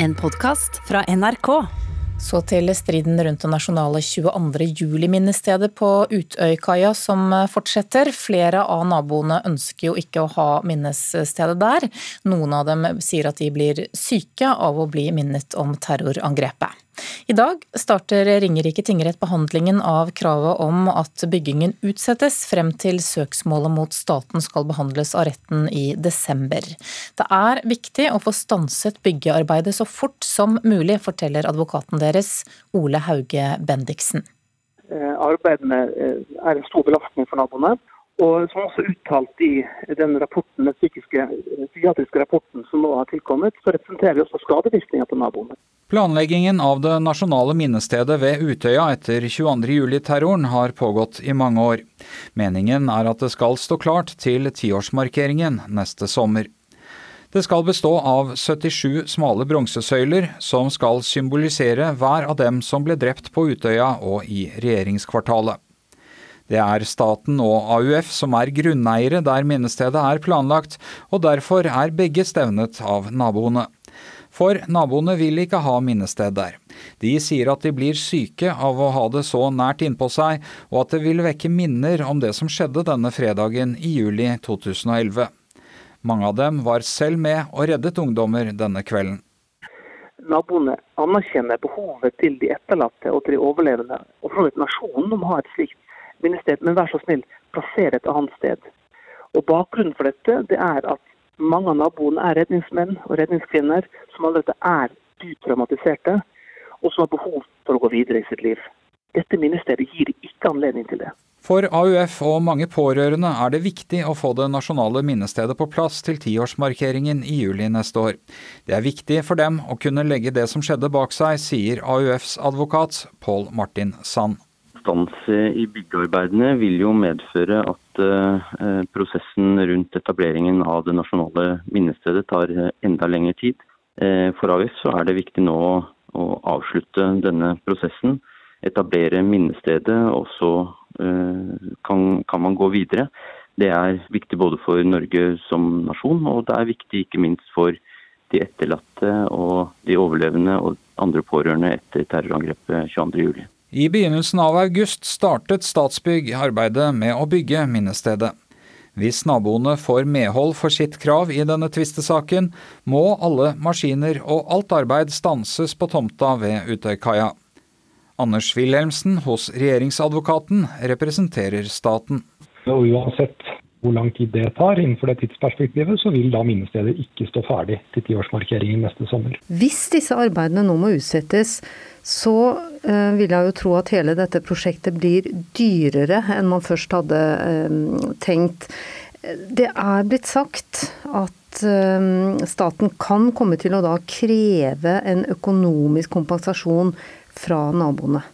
En podkast fra NRK. Så til striden rundt det nasjonale 22. juli-minnestedet på Utøykaia som fortsetter. Flere av naboene ønsker jo ikke å ha minnestedet der. Noen av dem sier at de blir syke av å bli minnet om terrorangrepet. I dag starter Ringerike tingrett behandlingen av kravet om at byggingen utsettes frem til søksmålet mot staten skal behandles av retten i desember. Det er viktig å få stanset byggearbeidet så fort som mulig, forteller advokaten deres Ole Hauge Bendiksen. Eh, Arbeidene eh, er en stor belastning for naboene. Og som også uttalt i den rapporten, den psykiske, psykiatriske rapporten som nå har tilkommet, så representerer vi også skadevirkninger på naboene. Planleggingen av det nasjonale minnestedet ved Utøya etter 22.07-terroren har pågått i mange år. Meningen er at det skal stå klart til tiårsmarkeringen neste sommer. Det skal bestå av 77 smale bronsesøyler, som skal symbolisere hver av dem som ble drept på Utøya og i regjeringskvartalet. Det er staten og AUF som er grunneiere der minnestedet er planlagt, og derfor er begge stevnet av naboene. For naboene vil ikke ha minnested der. De sier at de blir syke av å ha det så nært innpå seg, og at det vil vekke minner om det som skjedde denne fredagen i juli 2011. Mange av dem var selv med og reddet ungdommer denne kvelden. Naboene anerkjenner behovet til de etterlatte og til de overlevende, og for nasjonen om å ha et slikt minnested, men vær så snill, plasser et annet sted. Og Bakgrunnen for dette det er at mange av naboene er redningsmenn og redningskvinner som allerede er dypt traumatiserte, og som har behov for å gå videre i sitt liv. Dette minnestedet gir ikke anledning til det. For AUF og mange pårørende er det viktig å få det nasjonale minnestedet på plass til tiårsmarkeringen i juli neste år. Det er viktig for dem å kunne legge det som skjedde bak seg, sier AUFs advokat Pål Martin Sand stans i byggearbeidene vil jo medføre at eh, prosessen rundt etableringen av det nasjonale minnestedet tar enda lengre tid. Eh, for AUF så er det viktig nå å avslutte denne prosessen, etablere minnestedet, og så eh, kan, kan man gå videre. Det er viktig både for Norge som nasjon, og det er viktig ikke minst for de etterlatte og de overlevende og andre pårørende etter terrorangrepet 22.07. I begynnelsen av august startet Statsbygg arbeidet med å bygge minnestedet. Hvis naboene får medhold for sitt krav i denne tvistesaken, må alle maskiner og alt arbeid stanses på tomta ved Utøykaia. Anders Wilhelmsen hos regjeringsadvokaten representerer staten. Og uansett hvor lang tid det tar innenfor det tidsperspektivet, så vil da minnestedet ikke stå ferdig til tiårsmarkeringen neste sommer. Hvis disse arbeidene nå må utsettes, så uh, vil jeg jo tro at hele dette prosjektet blir dyrere enn man først hadde uh, tenkt. Det er blitt sagt at uh, staten kan komme til å da kreve en økonomisk kompensasjon fra naboene.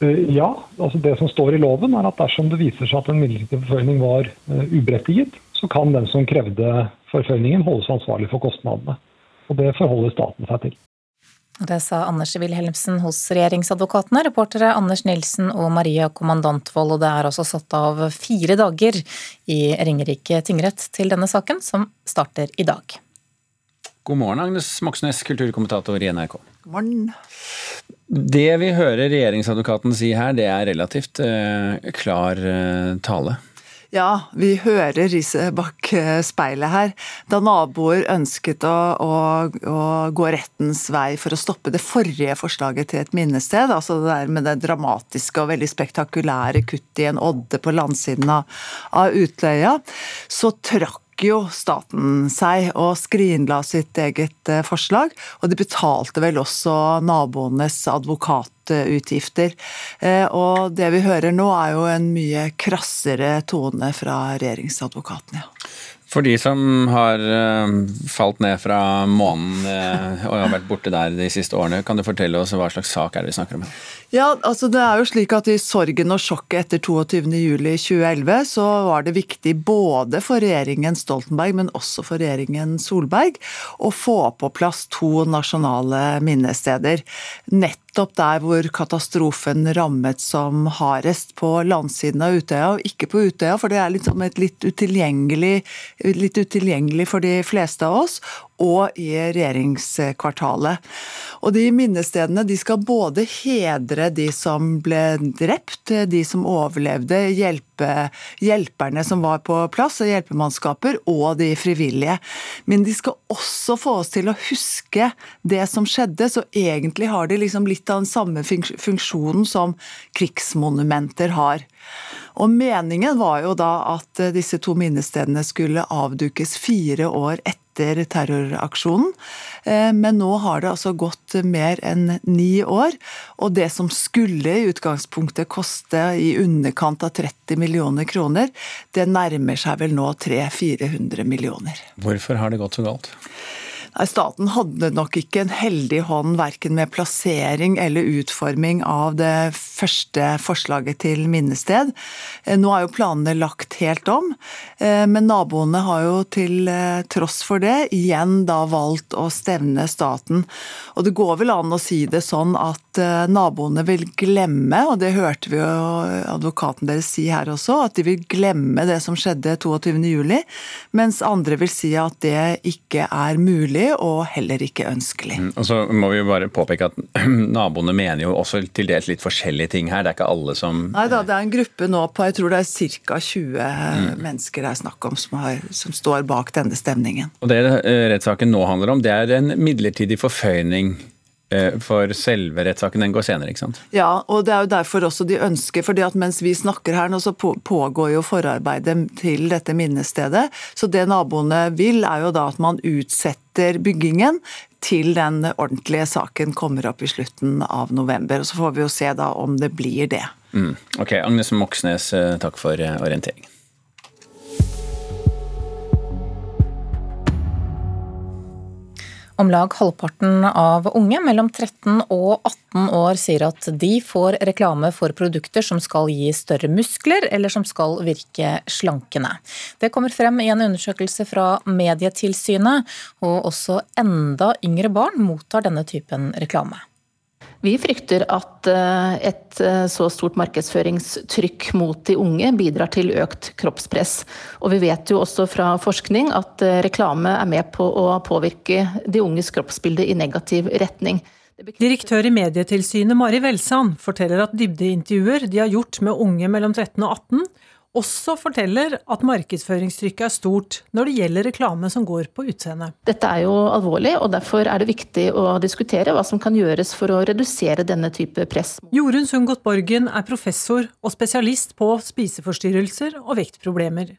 Eh, ja, altså det som står i loven er at dersom det viser seg at en midlertidig forføyning var eh, uberettiget, så kan den som krevde forføyningen holdes ansvarlig for kostnadene. Og Det forholder staten seg til. Det sa Anders Wilhelmsen hos regjeringsadvokatene, reportere Anders Nilsen og Maria Kommandantvold. Og det er også satt av fire dager i Ringerike tingrett til denne saken, som starter i dag. God morgen, Agnes Moxnes, kulturkommentator i NRK. God morgen. Det vi hører regjeringsadvokaten si her, det er relativt uh, klar uh, tale. Ja, vi hører riset bak eh, speilet her. Da naboer ønsket å, å, å, gå rettens vei for å stoppe det forrige forslaget til et minnested, altså det der med det dramatiske og veldig spektakulære kuttet i en odde på landsiden av, av Utløya, så trakk jo staten seg og skrinla sitt eget eh, forslag. Og de betalte vel også naboenes advokatutgifter. Eh, og det vi hører nå er jo en mye krassere tone fra regjeringsadvokaten, ja. For de som har uh, falt ned fra månen uh, og har vært borte der de siste årene, kan du fortelle oss hva slags sak er det vi snakker om? Ja, altså det er jo slik at I sorgen og sjokket etter 22.07.2011 så var det viktig både for regjeringen Stoltenberg, men også for regjeringen Solberg å få på plass to nasjonale minnesteder. Nett nettopp der hvor katastrofen rammet som hardest, på landsiden av Utøya, og ikke på Utøya, for det er liksom et litt utilgjengelig litt utilgjengelig for de fleste av oss, og i regjeringskvartalet. Og de minnestedene de skal både hedre de som ble drept, de som overlevde, hjelpe, hjelperne som var på plass, og hjelpemannskaper, og de frivillige. Men de skal også få oss til å huske det som skjedde, så egentlig har de liksom litt av den samme funksjonen som krigsmonumenter har. Og Meningen var jo da at disse to minnestedene skulle avdukes fire år etter terroraksjonen. Eh, men nå har det altså gått mer enn ni år, og det som skulle i utgangspunktet koste i underkant av 30 millioner kroner, det nærmer seg vel nå 300-400 millioner. Hvorfor har det gått så galt? Staten hadde nok ikke en heldig hånd verken med plassering eller utforming av det første forslaget til minnested. Eh, nå er jo planene lagt helt om, eh, men naboene har jo til eh, tross for det igjen da valgt å stevne staten. Og det går vel an å si det sånn at naboene vil glemme, og det hørte vi jo advokaten deres si her også, at de vil glemme det som skjedde 22.07, mens andre vil si at det ikke er mulig og heller ikke ønskelig. Mm, og så må vi jo bare påpeke at naboene mener jo også til dels litt forskjellige ting her. Det er ikke alle som Nei da, det er en gruppe nå på jeg tror det er ca. 20 mm. mennesker det er snakk om som, har, som, står bak denne stemningen. Og Det eh, rettssaken nå handler om, det er en midlertidig forføyning for selve rettssaken den går senere, ikke sant? Ja, og det er jo derfor også de ønsker. fordi at mens vi snakker her nå, så pågår jo forarbeidet til dette minnestedet. Så det naboene vil, er jo da at man utsetter byggingen til den ordentlige saken kommer opp i slutten av november. og Så får vi jo se da om det blir det. Mm. Ok, Agnes Moxnes, eh, takk for eh, orienteringen. Om lag halvparten av unge mellom 13 og 18 år sier at de får reklame for produkter som skal gi større muskler, eller som skal virke slankende. Det kommer frem i en undersøkelse fra Medietilsynet, og også enda yngre barn mottar denne typen reklame. Vi frykter at eh, et eh, så stort markedsføringstrykk mot de unge bidrar til økt kroppspress. Og vi vet jo også fra forskning at eh, reklame er med på å påvirke de unges kroppsbilde i negativ retning. Direktør i Medietilsynet Mari Velsand forteller at dybdeintervjuer de har gjort med unge mellom 13 og 18, også forteller at markedsføringstrykket er stort når det gjelder reklame som går på utseende. Dette er jo alvorlig, og derfor er det viktig å diskutere hva som kan gjøres for å redusere denne type press. Jorunn Sundgodt Borgen er professor og spesialist på spiseforstyrrelser og vektproblemer.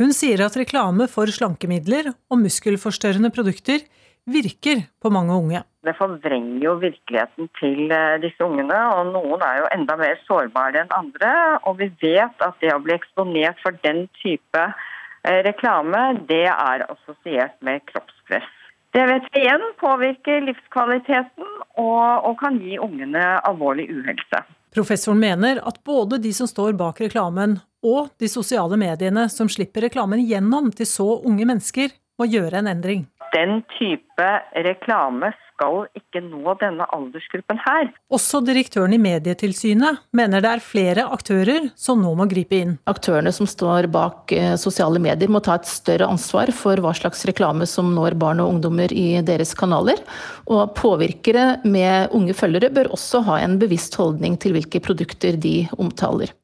Hun sier at reklame for slankemidler og muskelforstørrende produkter virker på mange unge. Det forvrenger jo virkeligheten til eh, disse ungene, og noen er jo enda mer sårbare enn andre. Og vi vet at det å bli eksponert for den type eh, reklame, det er assosiert med kroppspress. Det vet vi igjen påvirker livskvaliteten og, og kan gi ungene alvorlig uhelse. Professoren mener at både de som står bak reklamen og de sosiale mediene som slipper reklamen gjennom til så unge mennesker, må gjøre en endring den type reklame skal ikke nå denne aldersgruppen her. Også direktøren i Medietilsynet mener det er flere aktører som nå må gripe inn. Aktørene som står bak eh, sosiale medier må ta et større ansvar for hva slags reklame som når barn og ungdommer i deres kanaler. Og påvirkere med unge følgere bør også ha en bevisst holdning til hvilke produkter de omtaler.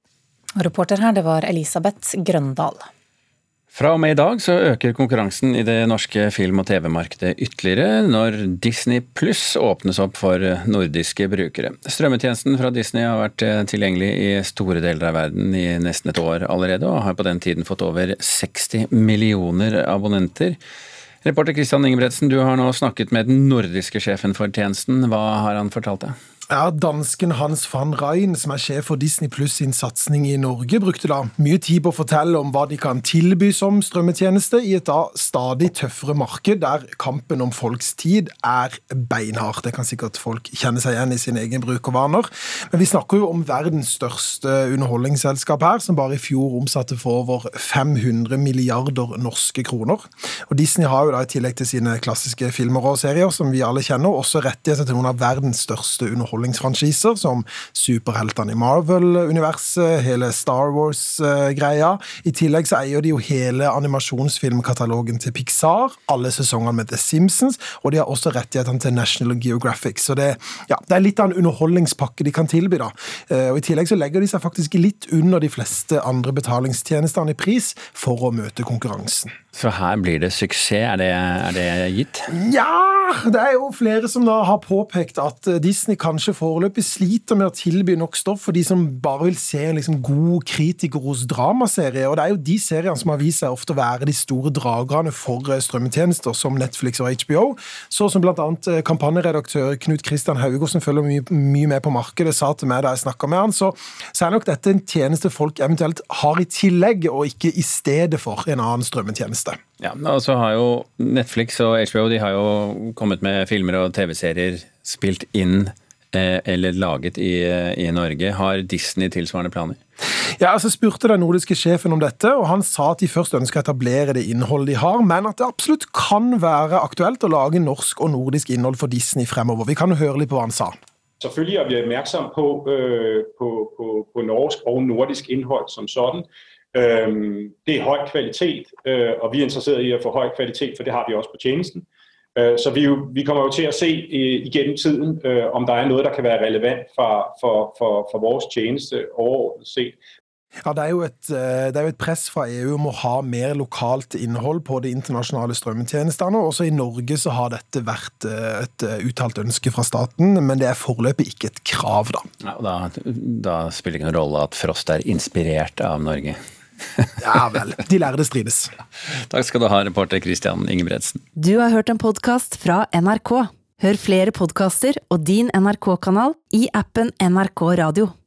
Reporter her, det var Elisabeth Grøndal. Fra og med i dag så øker konkurransen i det norske film- og TV-markedet ytterligere når Disney pluss åpnes opp for nordiske brukere. Strømmetjenesten fra Disney har vært eh, tilgjengelig i store deler av verden i nesten et år allerede, og har på den tiden fått over 60 millioner abonnenter. Reporter Christian Ingebretsen, du har nå snakket med den nordiske sjefen for tjenesten. Hva har han fortalt deg? Ja, Dansken Hans van Rijn, som er sjef for Disney Pluss sin satsing i Norge, brukte da mye tid på å fortelle om hva de kan tilby som strømmetjeneste i et da stadig tøffere marked, der kampen om folks tid er beinhard. Det kan sikkert folk kjenne seg igjen i sin egen brukervaner. Men vi snakker jo om verdens største underholdningsselskap her, som bare i fjor omsatte for over 500 milliarder norske kroner. Og Disney har jo da i tillegg til sine klassiske filmer og serier, som vi alle kjenner, også rettigheter til noen av verdens største underholdningsselskaper underholdningsfranchiser, som superheltene i Marvel-universet, hele Star Wars-greia. I tillegg så eier de jo hele animasjonsfilmkatalogen til Pixar, alle sesongene med The Simpsons, og de har også rettighetene til National Geographic. Så det, ja, det er litt av en underholdningspakke de kan tilby. da. Eh, og I tillegg så legger de seg faktisk litt under de fleste andre betalingstjenestene i pris for å møte konkurransen. Så her blir det suksess, er det, er det gitt? Ja! Det er jo flere som da har påpekt at Disney kanskje foreløpig sliter med å tilby nok stoff for de som bare vil se en liksom god kritikerros dramaserie. Og det er jo de seriene som har vist seg ofte å være de store dragerne for eh, strømmetjenester som Netflix og HBO. Så som blant annet eh, kampanjeredaktør Knut Kristian Haugo, som følger mye, mye, med på markedet, sa til meg da jeg snakka med han, så, så er nok dette en tjeneste folk eventuelt har i tillegg, og ikke i stedet for en annen strømmetjeneste. Ja, og så har jo Netflix og HBO de har jo kommet med filmer og TV-serier spilt inn eller laget i, i, Norge. Har Disney tilsvarende planer? Ja, altså spurte den nordiske sjefen om dette, og han sa at de først ønsker å etablere det innholdet de har, men at det absolutt kan være aktuelt å lage norsk og nordisk innhold for Disney fremover. Vi kan høre litt på hva han sa. Selvfølgelig er vi oppmerksom på, øh, på, på, på norsk og nordisk innhold som sånn. Det er høy kvalitet, øh, og vi er interessert i å få høy kvalitet, for det har vi også på tjenesten. Øh, så vi, jo, vi kommer jo til å se igennem tiden om det er noe der kan være relevant for, for, for, for vår tjeneste overordnet sett. Ja, det er, et, det er, jo et, press fra EU om å ha mer lokalt innhold på de internasjonale strømmetjenestene. Også i Norge så har dette vært et uttalt ønske fra staten, men det er foreløpig ikke et krav, da. Ja, da, da spiller det ingen rolle at Frost er inspirert av Norge? Ja vel. De lærde strides. Takk skal du ha, reporter Christian Ingebretsen. Du har hørt en podkast fra NRK. Hør flere podkaster og din NRK-kanal i appen NRK Radio.